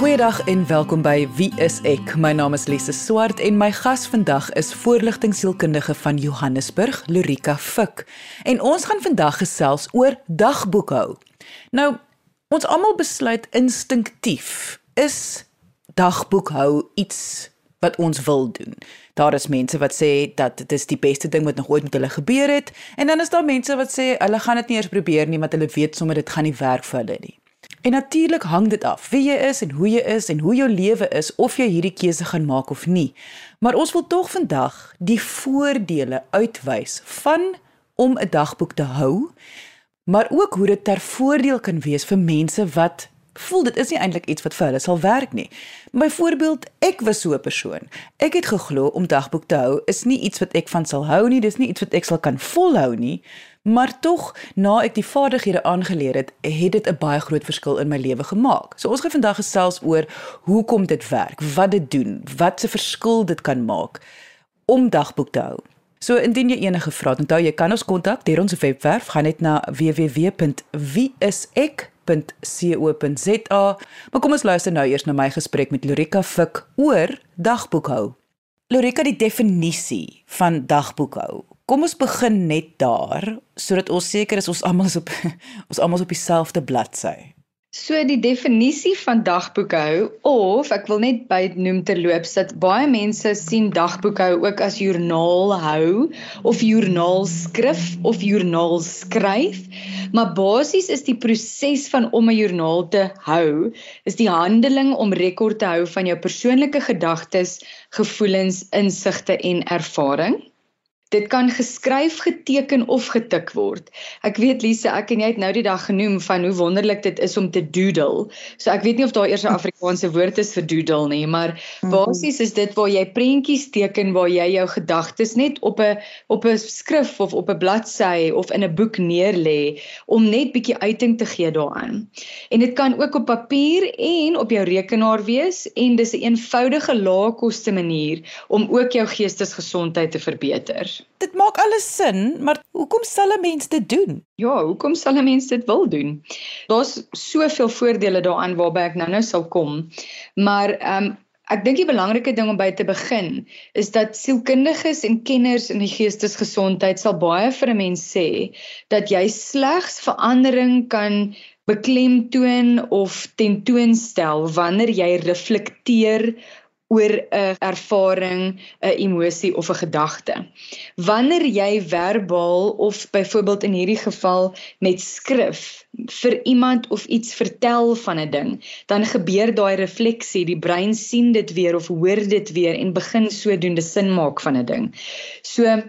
Goeiedag en welkom by Wie is ek? My naam is Lise Swart en my gas vandag is voorligtingsielkundige van Johannesburg, Lorika Fik. En ons gaan vandag gesels oor dagboekhou. Nou, ons almal besluit instinktief is dagboekhou iets wat ons wil doen. Daar is mense wat sê dat dit is die beste ding wat nog ooit met hulle gebeur het en dan is daar mense wat sê hulle gaan dit nie eers probeer nie want hulle weet sommer dit gaan nie werk vir hulle nie. En natuurlik hang dit af wie jy is en hoe jy is en hoe jou lewe is of jy hierdie keuse gaan maak of nie. Maar ons wil tog vandag die voordele uitwys van om 'n dagboek te hou, maar ook hoe dit ter voordeel kan wees vir mense wat voel dit is nie eintlik iets wat vir hulle sal werk nie. Byvoorbeeld, ek was so 'n persoon. Ek het geglo om dagboek te hou is nie iets wat ek van sal hou nie, dis nie iets wat ek sal kan volhou nie, maar tog na ek die vaardighede aangeleer het, het dit 'n baie groot verskil in my lewe gemaak. So ons gaan vandag gesels oor hoekom dit werk, wat dit doen, wat se verskil dit kan maak om dagboek te hou. So indien jy enige vrae het, onthou jy kan ons kontak deur ons webwerf, gaan net na www.wieisek.co.za. Maar kom ons luister nou eers na my gesprek met Lorika Fik oor dagboekhou. Lorika, die definisie van dagboekhou. Kom ons begin net daar sodat ons seker is ons almal op ons almal op dieselfde bladsy. So die definisie van dagboekhou of ek wil net bynoem terloops dat baie mense sien dagboekhou ook as joernaal hou of joernaal skrif of joernaal skryf maar basies is die proses van om 'n joernaal te hou is die handeling om rekord te hou van jou persoonlike gedagtes, gevoelens, insigte en ervaring. Dit kan geskryf, geteken of getik word. Ek weet Lise, ek en jy het nou die dag genoem van hoe wonderlik dit is om te doodle. So ek weet nie of daar eers 'n Afrikaanse woord is vir doodle nie, maar mhm. basies is dit waar jy prentjies teken waar jy jou gedagtes net op 'n op 'n skrif of op 'n bladsy of in 'n boek neerlê om net bietjie uiting te gee daaraan. En dit kan ook op papier en op jou rekenaar wees en dis 'n eenvoudige lae-koste manier om ook jou geestesgesondheid te verbeter. Dit maak alles sin, maar hoekom sal 'n mens dit doen? Ja, hoekom sal 'n mens dit wil doen? Daar's soveel voordele daaraan waarby ek nou-nou sal kom. Maar ehm um, ek dink die belangrike ding om by te begin is dat sielkundiges en kenners in die geestesgesondheid sal baie vir 'n mens sê dat jy slegs verandering kan beklemtoon of tentoonstel wanneer jy reflekteer oor 'n ervaring, 'n emosie of 'n gedagte. Wanneer jy verbaal of byvoorbeeld in hierdie geval met skrif vir iemand of iets vertel van 'n ding, dan gebeur daai refleksie, die brein sien dit weer of hoor dit weer en begin sodoende sin maak van 'n ding. So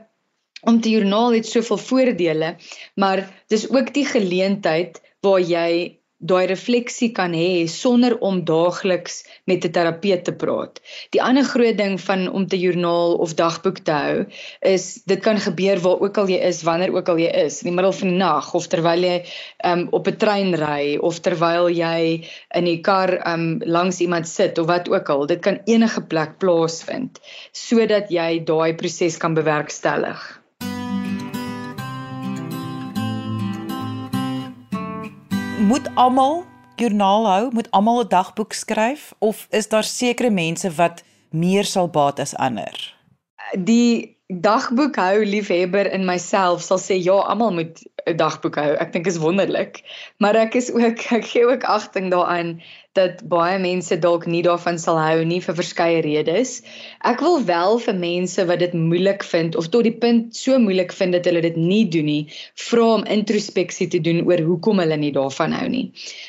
om te joernaal het soveel voordele, maar dis ook die geleentheid waar jy daai refleksie kan hê sonder om daagliks met 'n terapeut te praat. Die ander groot ding van om te joernaal of dagboek te hou is dit kan gebeur waar ook al jy is, wanneer ook al jy is, in die middel van die nag of terwyl jy um, op 'n trein ry of terwyl jy in die kar um, langs iemand sit of wat ook al. Dit kan enige plek plaasvind sodat jy daai proses kan bewerkstellig. Moet almal joernaal hou, moet almal 'n dagboek skryf of is daar sekere mense wat meer sal baat as ander? Die dagboek hou liefhebber in myself sal sê ja, almal moet 'n dagboek hou. Ek dink is wonderlik. Maar ek is ook ek gee ook agting daaraan dat baie mense dalk nie daarvan sal hou nie vir verskeie redes. Ek wil wel vir mense wat dit moeilik vind of tot die punt so moeilik vind dat hulle dit nie doen nie, vra om introspeksie te doen oor hoekom hulle nie daarvan hou nie.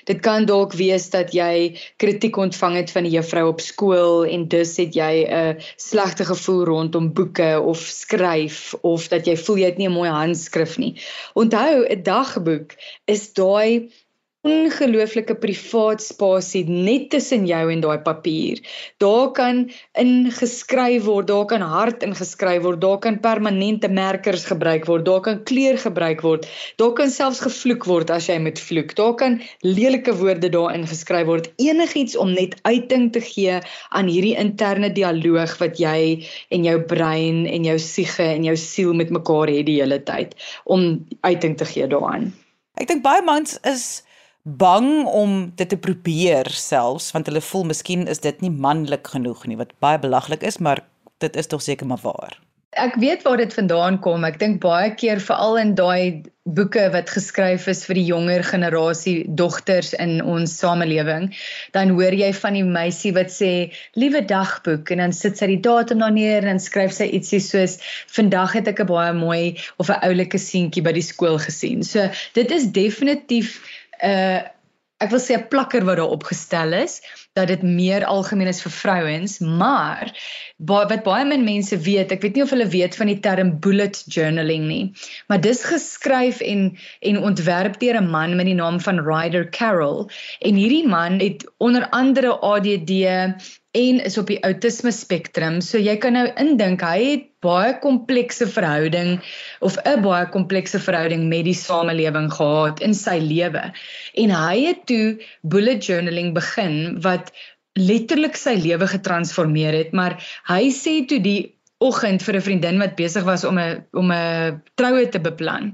Dit kan dalk wees dat jy kritiek ontvang het van die juffrou op skool en dus het jy 'n slegte gevoel rondom boeke of skryf of dat jy voel jy het nie 'n mooi handskrif nie. Onthou, 'n dagboek is daai ongelooflike privaat spasie net tussen jou en daai papier. Daar kan ingeskryf word, daar kan hard ingeskryf word, daar kan permanente merkers gebruik word, daar kan kleur gebruik word. Daar kan selfs gevloek word as jy met vloek. Daar kan lelike woorde daarin geskryf word. Enigiets om net uiting te gee aan hierdie interne dialoog wat jy en jou brein en jou siege en jou siel met mekaar het die hele tyd om uiting te gee daaraan. Ek dink baie mans is bang om dit te probeer selfs want hulle voel miskien is dit nie manlik genoeg nie wat baie belaglik is maar dit is tog seker maar waar. Ek weet waar dit vandaan kom. Ek dink baie keer veral in daai boeke wat geskryf is vir die jonger generasie dogters in ons samelewing, dan hoor jy van die meisie wat sê liewe dagboek en dan sit sy die datum daar neer en dan skryf sy ietsie soos vandag het ek 'n baie mooi of 'n oulike seentjie by die skool gesien. So dit is definitief 'n uh, ek wil sê 'n plakker wat daar opgestel is dat dit meer algemeen is vir vrouens, maar wat baie min mense weet, ek weet nie of hulle weet van die term bullet journaling nie, maar dis geskryf en en ontwerp deur 'n man met die naam van Ryder Carroll. En hierdie man het onder andere ADD en is op die outisme spektrum. So jy kan nou indink hy het baie komplekse verhouding of 'n baie komplekse verhouding met die samelewing gehad in sy lewe. En hy het toe bullet journaling begin wat letterlik sy lewe getransformeer het, maar hy sê toe die oggend vir 'n vriendin wat besig was om 'n om 'n troue te beplan.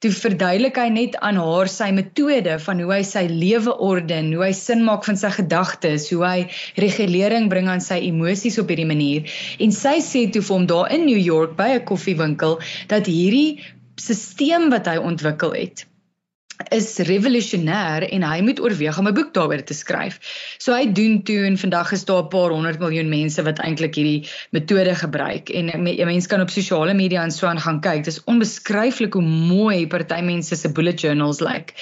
Toe verduidelik hy net aan haar sy metode van hoe hy sy lewe orden, hoe hy sin maak van sy gedagtes, hoe hy regulering bring aan sy emosies op hierdie manier. En sy sê toe vir hom daar in New York by 'n koffiewinkel dat hierdie stelsel wat hy ontwikkel het is revolusionêr en hy moet oorweeg om 'n boek daaroor te skryf. So hy doen toe en vandag is daar 'n paar honderd miljoen mense wat eintlik hierdie metode gebruik en mense kan op sosiale media en so aan gaan kyk. Dit is onbeskryflik hoe mooi party mense se bullet journals lyk. Like.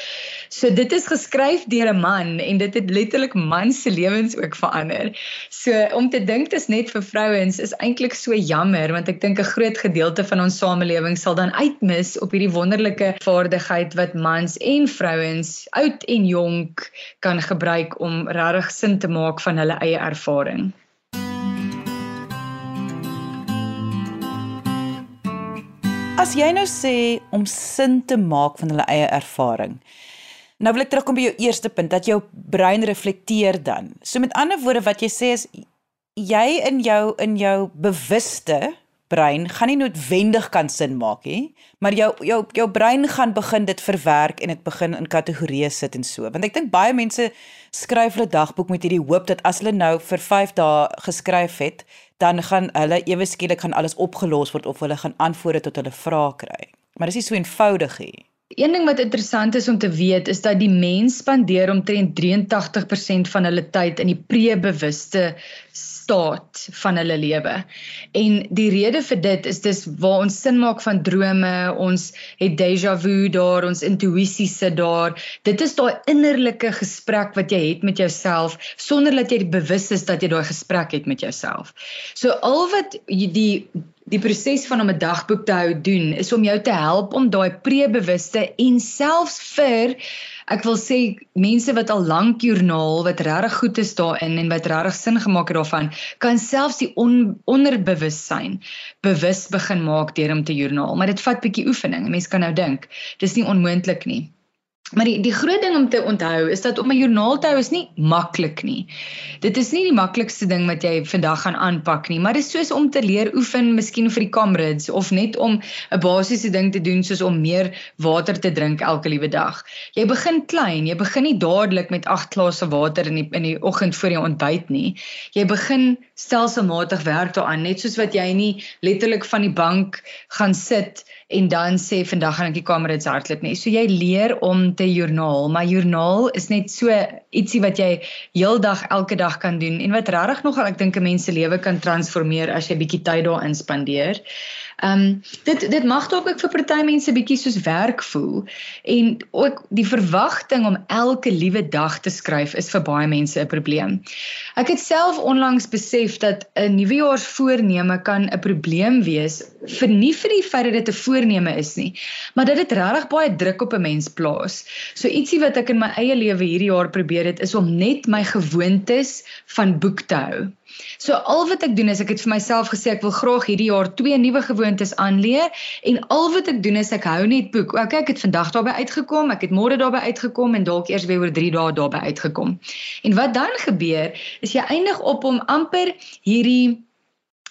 So dit is geskryf deur 'n man en dit het letterlik man se lewens ook verander. So om te dink dit is net vir vrouens is eintlik so jammer want ek dink 'n groot gedeelte van ons samelewing sal dan uitmis op hierdie wonderlike vaardigheid wat mans en vrouens, oud en jonk kan gebruik om regtig sin te maak van hulle eie ervaring. As jy nou sê om sin te maak van hulle eie ervaring, Nou wil ek terugkom by jou eerste punt dat jou brein reflekteer dan. So met ander woorde wat jy sê is jy in jou in jou bewuste brein gaan nie noodwendig kan sin maak nie, maar jou jou jou brein gaan begin dit verwerk en dit begin in kategorieë sit en so. Want ek dink baie mense skryf hulle dagboek met hierdie hoop dat as hulle nou vir 5 dae geskryf het, dan gaan hulle ewe skielik gaan alles opgelos word of hulle gaan antwoorde tot hulle vrae kry. Maar dis nie so eenvoudig nie. Een ding wat interessant is om te weet is dat die mens spandeer omtrent 83% van hulle tyd in die pre-bewuste staat van hulle lewe. En die rede vir dit is dis waar ons sin maak van drome, ons het déjà vu daar, ons intuïsie sit daar. Dit is daai innerlike gesprek wat jy het met jouself sonder dat jy bewus is dat jy daai gesprek het met jouself. So al wat die die proses van om 'n dagboek te hou doen is om jou te help om daai pre-bewuste en selfs vir ek wil sê mense wat al lank joernaal wat regtig goed is daarin en wat regtig sin gemaak het daarvan kan selfs die on, onderbewussyn bewus begin maak deur om te joernaal. Maar dit vat bietjie oefening. Mense kan nou dink dis nie onmoontlik nie Maar die die groot ding om te onthou is dat om 'n joernaal te hou is nie maklik nie. Dit is nie die maklikste ding wat jy vandag gaan aanpak nie, maar dit is soos om te leer oefen, miskien vir die kamerads of net om 'n basiese ding te doen soos om meer water te drink elke liewe dag. Jy begin klein, jy begin nie dadelik met 8 glase water in die in die oggend voor jy ontbyt nie. Jy begin stelselmatig werk daaraan, net soos wat jy nie letterlik van die bank gaan sit en dan sê vandag gaan ek die kamerads hardloop nie. So jy leer om te joernaal, maar joernaal is net so ietsie wat jy heeldag elke dag kan doen en wat regtig nogal ek dink 'n mens se lewe kan transformeer as jy bietjie tyd daarin spandeer. Ehm um, dit dit mag dalk ook vir party mense bietjie soos werk voel en ook die verwagting om elke liewe dag te skryf is vir baie mense 'n probleem. Ek het self onlangs besef dat 'n nuwejaarsvoorneme kan 'n probleem wees vir nie vir die feit dat dit 'n voorneme is nie, maar dat dit regtig baie druk op 'n mens plaas. So ietsie wat ek in my eie lewe hierdie jaar probeer het is om net my gewoontes van boek te hou. So al wat ek doen is ek het vir myself gesê ek wil graag hierdie jaar twee nuwe gewoontes aanleer en al wat ek doen is ek hou net boek. Okay, ek het vandag daarby uitgekom, ek het môre daarby uitgekom en dalk eers weer oor 3 dae daarby uitgekom. En wat dan gebeur is jy eindig op om amper hierdie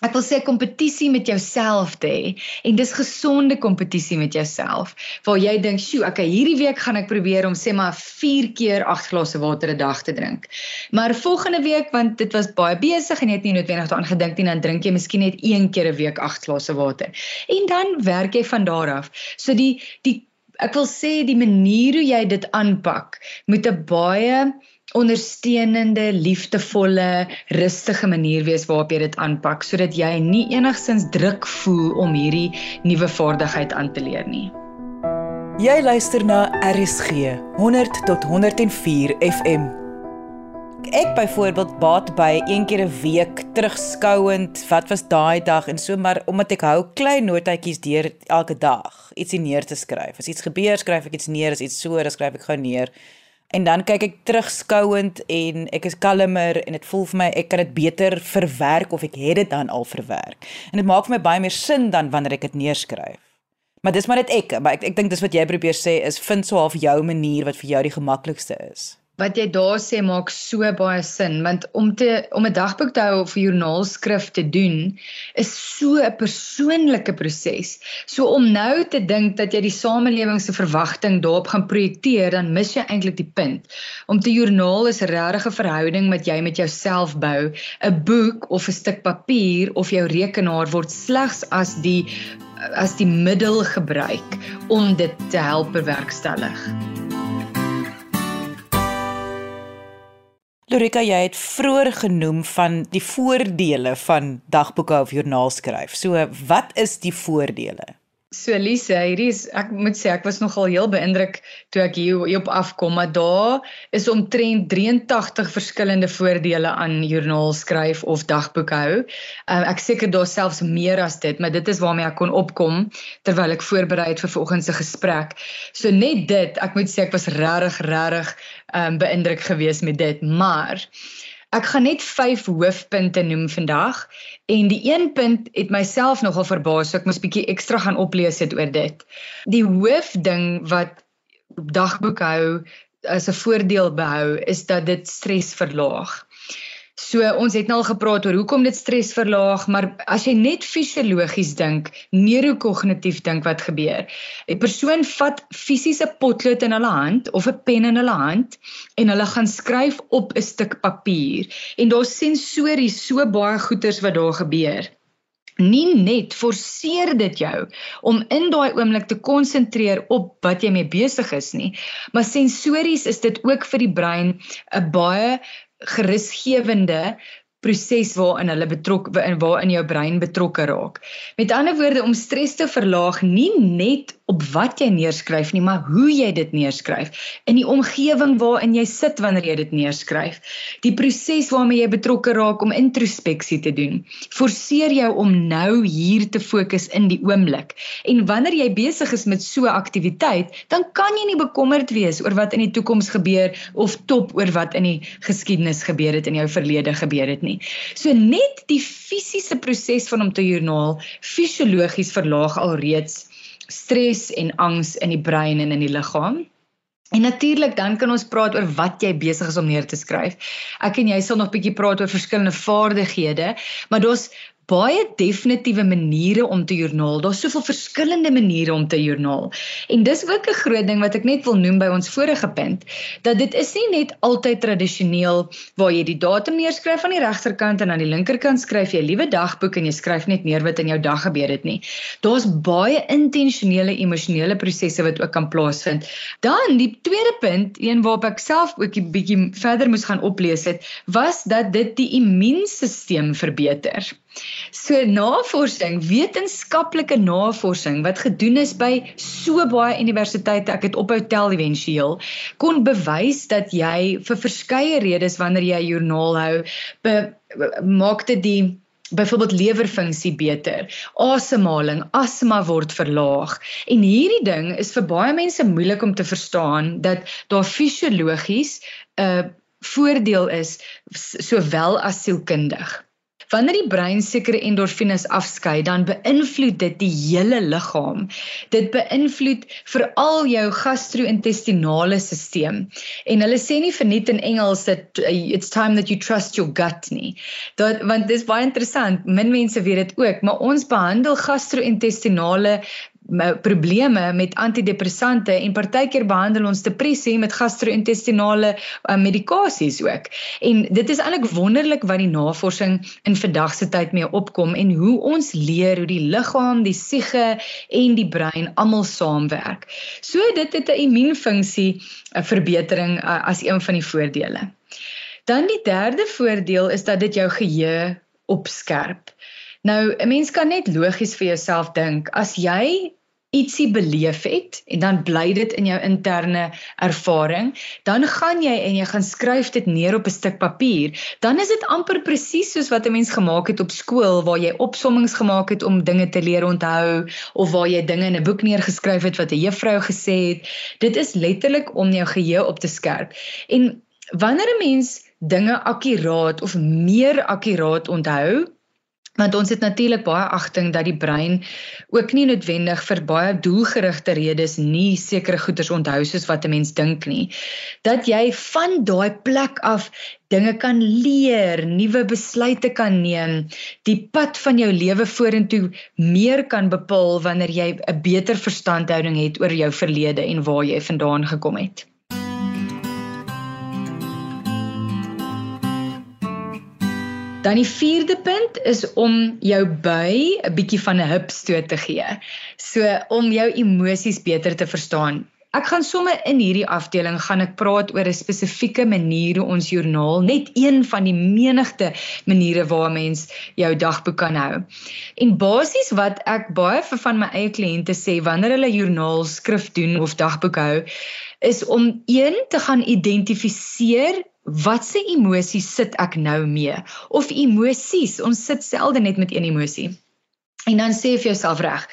ek wil sê kompetisie met jouself te hê en dis gesonde kompetisie met jouself waar jy dink, "Sjoe, okay, hierdie week gaan ek probeer om sê maar 4 keer 8 glase water 'n dag te drink." Maar volgende week want dit was baie besig en jy het nie noodwendig daaraan gedink nie, dan drink jy miskien net 1 keer 'n week 8 glase water. En dan werk jy van daar af. So die die ek wil sê die manier hoe jy dit aanpak moet 'n baie ondersteunende, liefdevolle, rustige manier wees waarop jy dit aanpak sodat jy nie enigsins druk voel om hierdie nuwe vaardigheid aan te leer nie. Jy luister na RSG 100 tot 104 FM. Ek byvoorbeeld baat by een keer 'n week terugskouend wat was daai dag en so maar omdat ek hou klein notaatjies deur elke dag ietsie neer te skryf. As iets gebeur, skryf ek iets neer, as iets so, dan skryf ek gou neer. En dan kyk ek terugskouend en ek is kalmer en dit voel vir my ek kan dit beter verwerk of ek het dit dan al verwerk. En dit maak vir my baie meer sin dan wanneer ek dit neerskryf. Maar dis maar net ek, maar ek ek dink dis wat jy probeer sê is vind so half jou manier wat vir jou die gemaklikste is wat jy daar sê maak so baie sin want om te om 'n dagboek te hou of 'n joernaalskrif te doen is so 'n persoonlike proses. So om nou te dink dat jy die samelewing se verwagting daarop gaan projekteer, dan mis jy eintlik die punt. Om te joernaal is 'n regte verhouding wat jy met jouself bou. 'n Boek of 'n stuk papier of jou rekenaar word slegs as die as die middel gebruik om dit te help bewerkstellig. Lorika, jy het vroeër genoem van die voordele van dagboeke of joernaal skryf. So, wat is die voordele? So Lise, hierdie is ek moet sê ek was nogal heel beïndruk toe ek hier op afkom, maar daar is omtrent 83 verskillende voordele aan joernaal skryf of dagboek hou. Um, ek seker daar selfs meer as dit, maar dit is waarmee ek kon opkom terwyl ek voorberei het vir vanoggend se gesprek. So net dit, ek moet sê ek was regtig regtig um, beïndruk geweest met dit, maar Ek gaan net 5 hoofpunte noem vandag en die een punt het myself nogal verbaas, so ek moes bietjie ekstra gaan oplees het oor dit. Die hoofding wat dagboek hou as 'n voordeel behou is dat dit stres verlaag. So ons het nou al gepraat oor hoekom dit stres verlaag, maar as jy net fisiologies dink, neurokognitief dink wat gebeur. 'n Persoon vat fisiese potlood in hulle hand of 'n pen in hulle hand en hulle gaan skryf op 'n stuk papier en daar's sensories so baie goeters wat daar gebeur. Nie net forceer dit jou om in daai oomblik te konsentreer op wat jy mee besig is nie, maar sensories is dit ook vir die brein 'n baie gerusgewende proses waarin hulle betrokke in waarin jou brein betrokke raak. Met ander woorde om stres te verlaag nie net op wat jy neerskryf nie, maar hoe jy dit neerskryf in die omgewing waarin jy sit wanneer jy dit neerskryf. Die proses waarmee jy betrokke raak om introspeksie te doen, forceer jou om nou hier te fokus in die oomblik. En wanneer jy besig is met so 'n aktiwiteit, dan kan jy nie bekommerd wees oor wat in die toekoms gebeur of top oor wat in die geskiedenis gebeur het in jou verlede gebeur het nie. So net die fisiese proses van om te joernaal fisiologies verlaag alreeds stres en angs in die brein en in die liggaam. En natuurlik dan kan ons praat oor wat jy besig is om neer te skryf. Ek en jy sal nog bietjie praat oor verskillende vaardighede, maar daar's baie definitiewe maniere om te joernaal. Daar's soveel verskillende maniere om te joernaal. En dis ook 'n groot ding wat ek net wil noem by ons vorige punt, dat dit is nie net altyd tradisioneel waar jy die datum neerskryf aan die regterkant en aan die linkerkant skryf jy 'n liewe dagboek en jy skryf net neer wat in jou dag gebeur het nie. Daar's baie intentionele emosionele prosesse wat ook kan plaasvind. Dan die tweede punt, een waarop ek self ook 'n bietjie verder moes gaan oplees het, was dat dit die immuunstelsel verbeter. So navorsing, wetenskaplike navorsing wat gedoen is by so baie universiteite, ek het ophou tel éventueel, kon bewys dat jy vir verskeie redes wanneer jy 'n joernaal hou, be, maak dit die byvoorbeeld lewerfunksie beter, asemhaling, asma word verlaag. En hierdie ding is vir baie mense moeilik om te verstaan dat daar fisiologies 'n uh, voordeel is sowel as sielkundig. Wanneer die brein sekere endorfines afskei, dan beïnvloed dit die hele liggaam. Dit beïnvloed veral jou gastro-intestinale stelsel. En hulle sê nie verniet in Engels dat uh, it's time that you trust your gut nie. Dat want dis baie interessant. Min mense weet dit ook, maar ons behandel gastro-intestinale probleme met antidepressante en partykeer behandel ons depressie met gastro-intestinale uh, medikasies ook. En dit is eintlik wonderlik wat die navorsing in vandag se tyd mee opkom en hoe ons leer hoe die liggaam, die siege en die brein almal saamwerk. So dit het 'n immuunfunksie 'n verbetering uh, as een van die voordele. Dan die derde voordeel is dat dit jou geheue opskerp. Nou, 'n mens kan net logies vir jouself dink, as jy ietsie beleef het en dan bly dit in jou interne ervaring, dan gaan jy en jy gaan skryf dit neer op 'n stuk papier. Dan is dit amper presies soos wat 'n mens gemaak het op skool waar jy opsommings gemaak het om dinge te leer onthou of waar jy dinge in 'n boek neergeskryf het wat 'n juffrou gesê het. Dit is letterlik om jou geheue op te skerp. En wanneer 'n mens dinge akkuraat of meer akkuraat onthou, want ons het natuurlik baie agting dat die brein ook nie noodwendig vir baie doelgerigte redes nie sekere goeders onthou soos wat 'n mens dink nie dat jy van daai plek af dinge kan leer, nuwe besluite kan neem, die pad van jou lewe vorentoe meer kan bepaal wanneer jy 'n beter verstandhouding het oor jou verlede en waar jy vandaan gekom het. Dan die vierde punt is om jou by 'n bietjie van 'n hupstoot te gee. So om jou emosies beter te verstaan. Ek gaan sommer in hierdie afdeling gaan ek praat oor 'n spesifieke manier hoe ons joernaal, net een van die menigte maniere waar mens jou dagboek kan hou. En basies wat ek baie vir van my eie kliënte sê wanneer hulle joernaal skrif doen of dagboek hou, is om een te gaan identifiseer watse emosie sit ek nou mee? Of emosies, ons sit selde net met een emosie. En dan sê vir jouself reg.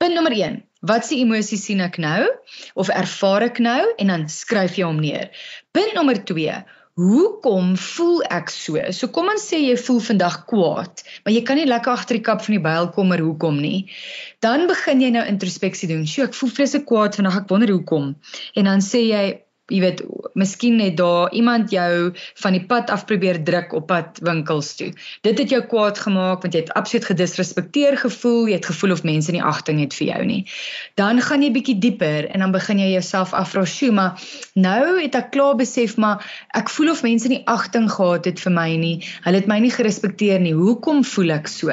Punt nommer 1. Watse emosie sien ek nou of ervaar ek nou en dan skryf jy hom neer. Punt nommer 2. Hoekom voel ek so? So kom ons sê jy voel vandag kwaad, maar jy kan nie lekker agter die kap van die byl kom oor hoekom nie. Dan begin jy nou introspeksie doen. Sjoe, ek voel vreeslik kwaad vandag. Ek wonder hoekom. En dan sê jy, jy weet, miskien net daar iemand jou van die pad af probeer druk op pad winkels toe. Dit het jou kwaad gemaak want jy het absoluut gedisrespekteer gevoel, jy het gevoel of mense nie agting het vir jou nie. Dan gaan jy bietjie dieper en dan begin jy jouself afvra, "Sjoe, maar nou het ek klaar besef maar ek voel of mense nie agting gehad het vir my nie. Hulle het my nie gerespekteer nie. Hoekom voel ek so?"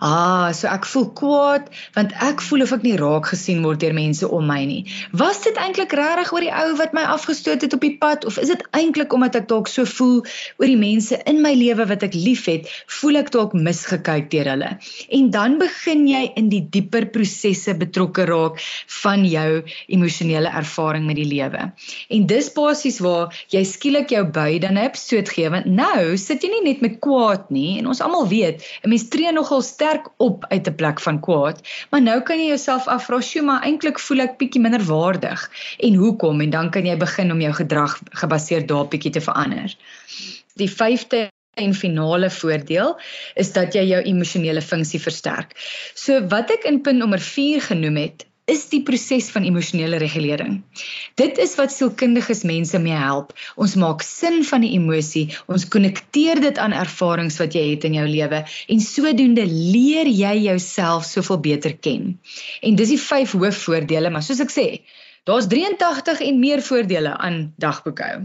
Ah, so ek voel kwaad want ek voel of ek nie raak gesien word deur mense om my nie. Was dit eintlik regtig oor die ou wat my afge gestoot het op die pad of is dit eintlik omdat ek dalk so voel oor die mense in my lewe wat ek liefhet, voel ek dalk misgekyk deur hulle. En dan begin jy in die dieper prosesse betrokke raak van jou emosionele ervaring met die lewe. En dis basies waar jy skielik jou by dan 'n episode gee want nou sit jy nie net met kwaad nie en ons almal weet 'n mens tree nogal sterk op uit 'n plek van kwaad, maar nou kan jy jouself afvra, "Sjoe, maar eintlik voel ek bietjie minder waardig." En hoekom? En dan kan jy begin begin om jou gedrag gebaseer daarop bietjie te verander. Die 5de en finale voordeel is dat jy jou emosionele funksie versterk. So wat ek in punt nommer 4 genoem het, is die proses van emosionele regulering. Dit is wat sielkundiges mense mee help. Ons maak sin van die emosie, ons konnekteer dit aan ervarings wat jy het in jou lewe en sodoende leer jy jouself soveel beter ken. En dis die vyf hoofvoordele, maar soos ek sê, Daar's 83 en meer voordele aan dagboekhou.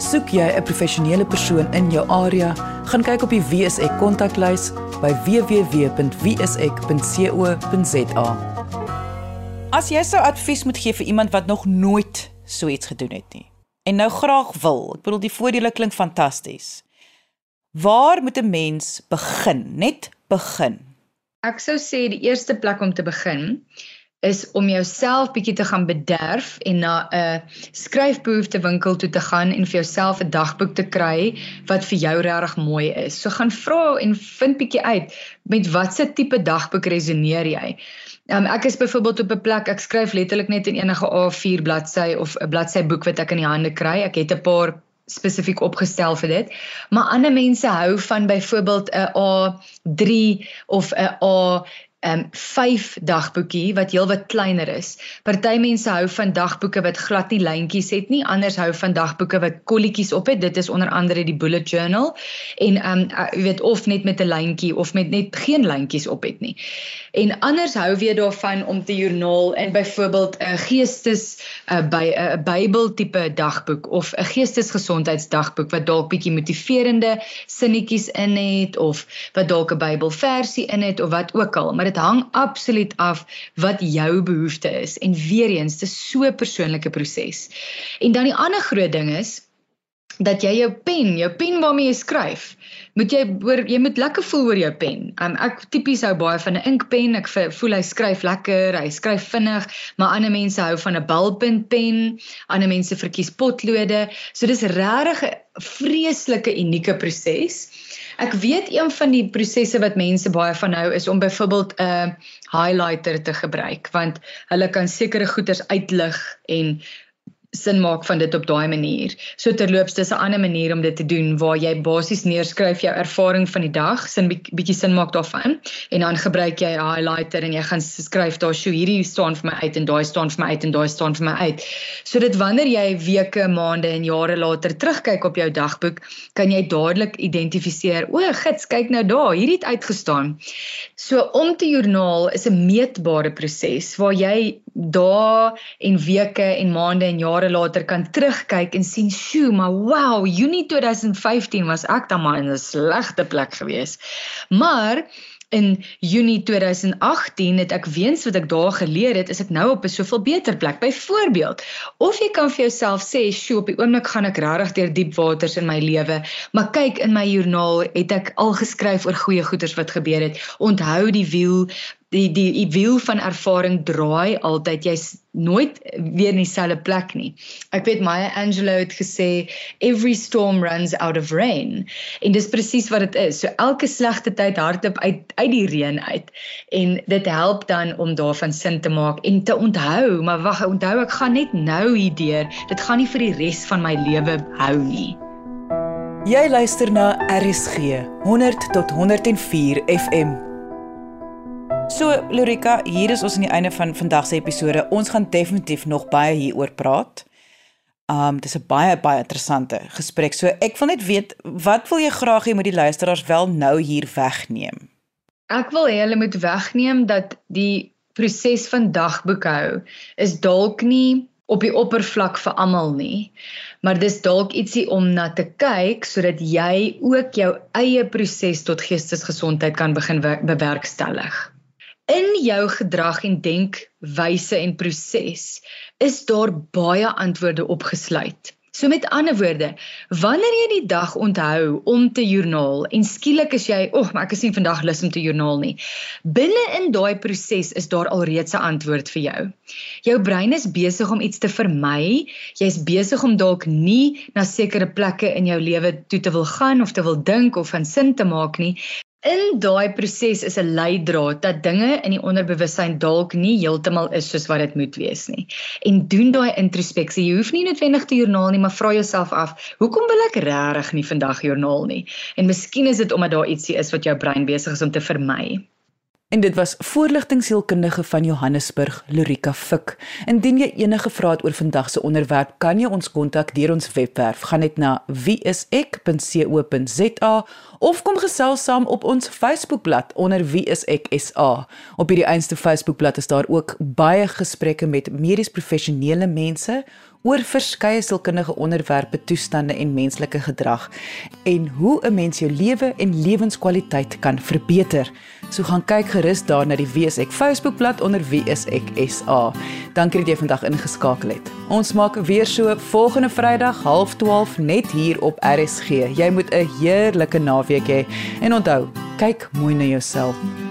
Soek jy 'n professionele persoon in jou area, gaan kyk op die WSE kontaklys by www.wsek.co.za. As jy sou advies moet gee vir iemand wat nog nooit so iets gedoen het nie en nou graag wil, ek bedoel die voordele klink fantasties. Waar moet 'n mens begin? Net begin. Ek sou sê die eerste plek om te begin is om jouself bietjie te gaan bederf en na 'n skryfbehoefte winkel toe te gaan en vir jouself 'n dagboek te kry wat vir jou regtig mooi is. So gaan vra en vind bietjie uit met watter tipe dagboek resoneer jy. Um, ek is byvoorbeeld op 'n plek ek skryf letterlik net in enige A4 bladsy of 'n bladsy boek wat ek in die hande kry. Ek het 'n paar spesifiek opgestel vir dit. Maar ander mense hou van byvoorbeeld 'n A3 of 'n A um 5 dagboekie wat heelwat kleiner is. Party mense hou van dagboeke wat glad nie lyntjies het nie, anders hou van dagboeke wat kolletjies op het. Dit is onder andere die bullet journal en um jy weet of net met 'n lyntjie of met net geen lyntjies op het nie. En anders hou weer daarvan om te joernaal in byvoorbeeld 'n geestes uh, by 'n uh, Bybel tipe dagboek of 'n geestesgesondheidsdagboek wat dalk bietjie motiverende sinnetjies in het of wat dalk 'n Bybelversie in het of wat ook al, maar dit hang absoluut af wat jou behoefte is en weer eens dis so 'n persoonlike proses. En dan die ander groot ding is dat jy jou pen, jou pen waarmee jy skryf, moet jy oor jy moet lekker voel oor jou pen. Um, ek tipies hou baie van 'n inkpen. Ek voel hy skryf lekker, hy skryf vinnig, maar ander mense hou van 'n balpuntpen. Ander mense verkies potlode. So dis regtig 'n vreeslike unieke proses. Ek weet een van die prosesse wat mense baie van hou is om byvoorbeeld 'n highlighter te gebruik want hulle kan sekere goeders uitlig en sin maak van dit op daai manier. So terloops dis 'n ander manier om dit te doen waar jy basies neerskryf jou ervaring van die dag, sin bietjie sin maak daarvan en dan gebruik jy 'n highlighter en jy gaan skryf daar so hierdie staan vir my uit en daai staan vir my uit en daai staan vir my uit. So dit wanneer jy weke, maande en jare later terugkyk op jou dagboek, kan jy dadelik identifiseer, o, gits, kyk nou daar, hierdie het uitgestaan. So om te joernaal is 'n meetbare proses waar jy dae en weke en maande en jare later kan terugkyk en sien, "Sjoe, maar wow, Junie 2015 was ek dan maar in 'n slegte plek gewees." Maar in Junie 2018 het ek weens wat ek daar geleer het, is ek nou op 'n soveel beter plek. Byvoorbeeld, of jy kan vir jouself sê, "Sjoe, op die oomblik gaan ek regtig deur diep waters in my lewe, maar kyk in my joernaal het ek al geskryf oor goeie goeders wat gebeur het. Onthou die wiel die die die wiel van ervaring draai altyd jy's nooit weer in dieselfde plek nie. Ek weet Maya Angelou het gesê every storm runs out of rain en dis presies wat dit is. So elke slegte tyd hardop uit uit die reën uit en dit help dan om daarvan sin te maak en te onthou, maar wag, onthou ek gaan net nou hierdeur. Dit gaan nie vir die res van my lewe hou nie. Jy luister na RSG 100 tot 104 FM. So Lorika, hier is ons aan die einde van vandag se episode. Ons gaan definitief nog baie hieroor praat. Um dis 'n baie baie interessante gesprek. So ek wil net weet wat wil jy graag hê moet die luisteraars wel nou hier wegneem? Ek wil hê hulle moet wegneem dat die proses van dagboekhou is dalk nie op die oppervlak vir almal nie. Maar dis dalk ietsie om na te kyk sodat jy ook jou eie proses tot geestesgesondheid kan begin bewerkstellig in jou gedrag en denkwyse en proses is daar baie antwoorde opgesluit. So met ander woorde, wanneer jy die dag onthou om te joernaal en skielik is jy, "Ag, oh, maar ek is nie vandag lus om te joernaal nie." Binne in daai proses is daar alreeds 'n antwoord vir jou. Jou brein is besig om iets te vermy. Jy's besig om dalk nie na sekere plekke in jou lewe toe te wil gaan of te wil dink of van sin te maak nie, In daai proses is 'n leidraad dat dinge in die onderbewussyn dalk nie heeltemal is soos wat dit moet wees nie. En doen daai introspeksie. Jy hoef nie noodwendig te joernaal nie, maar vra jouself af, hoekom wil ek regtig nie vandag joernaal nie? En miskien is dit omdat daar ietsie is wat jou brein besig is om te vermy. En dit was voorligtingsielkundige van Johannesburg, Lorika Fik. Indien jy enige vrae het oor vandag se onderwerp, kan jy ons kontak deur ons webwerf. Gaan net na wieisek.co.za of kom gesels saam op ons Facebookblad onder wieiseksa. Op hierdie einste Facebookblad is daar ook baie gesprekke met medies professionele mense oor verskeie sielkundige onderwerpe, toestande en menslike gedrag en hoe 'n mens jou lewe en lewenskwaliteit kan verbeter. So gaan kyk gerus daar na die WSEK Facebookblad onder WSEK SA. Dankie dat jy vandag ingeskakel het. Ons maak weer so volgende Vrydag 12:30 net hier op RSG. Jy moet 'n heerlike naweek hê en onthou, kyk mooi na jouself.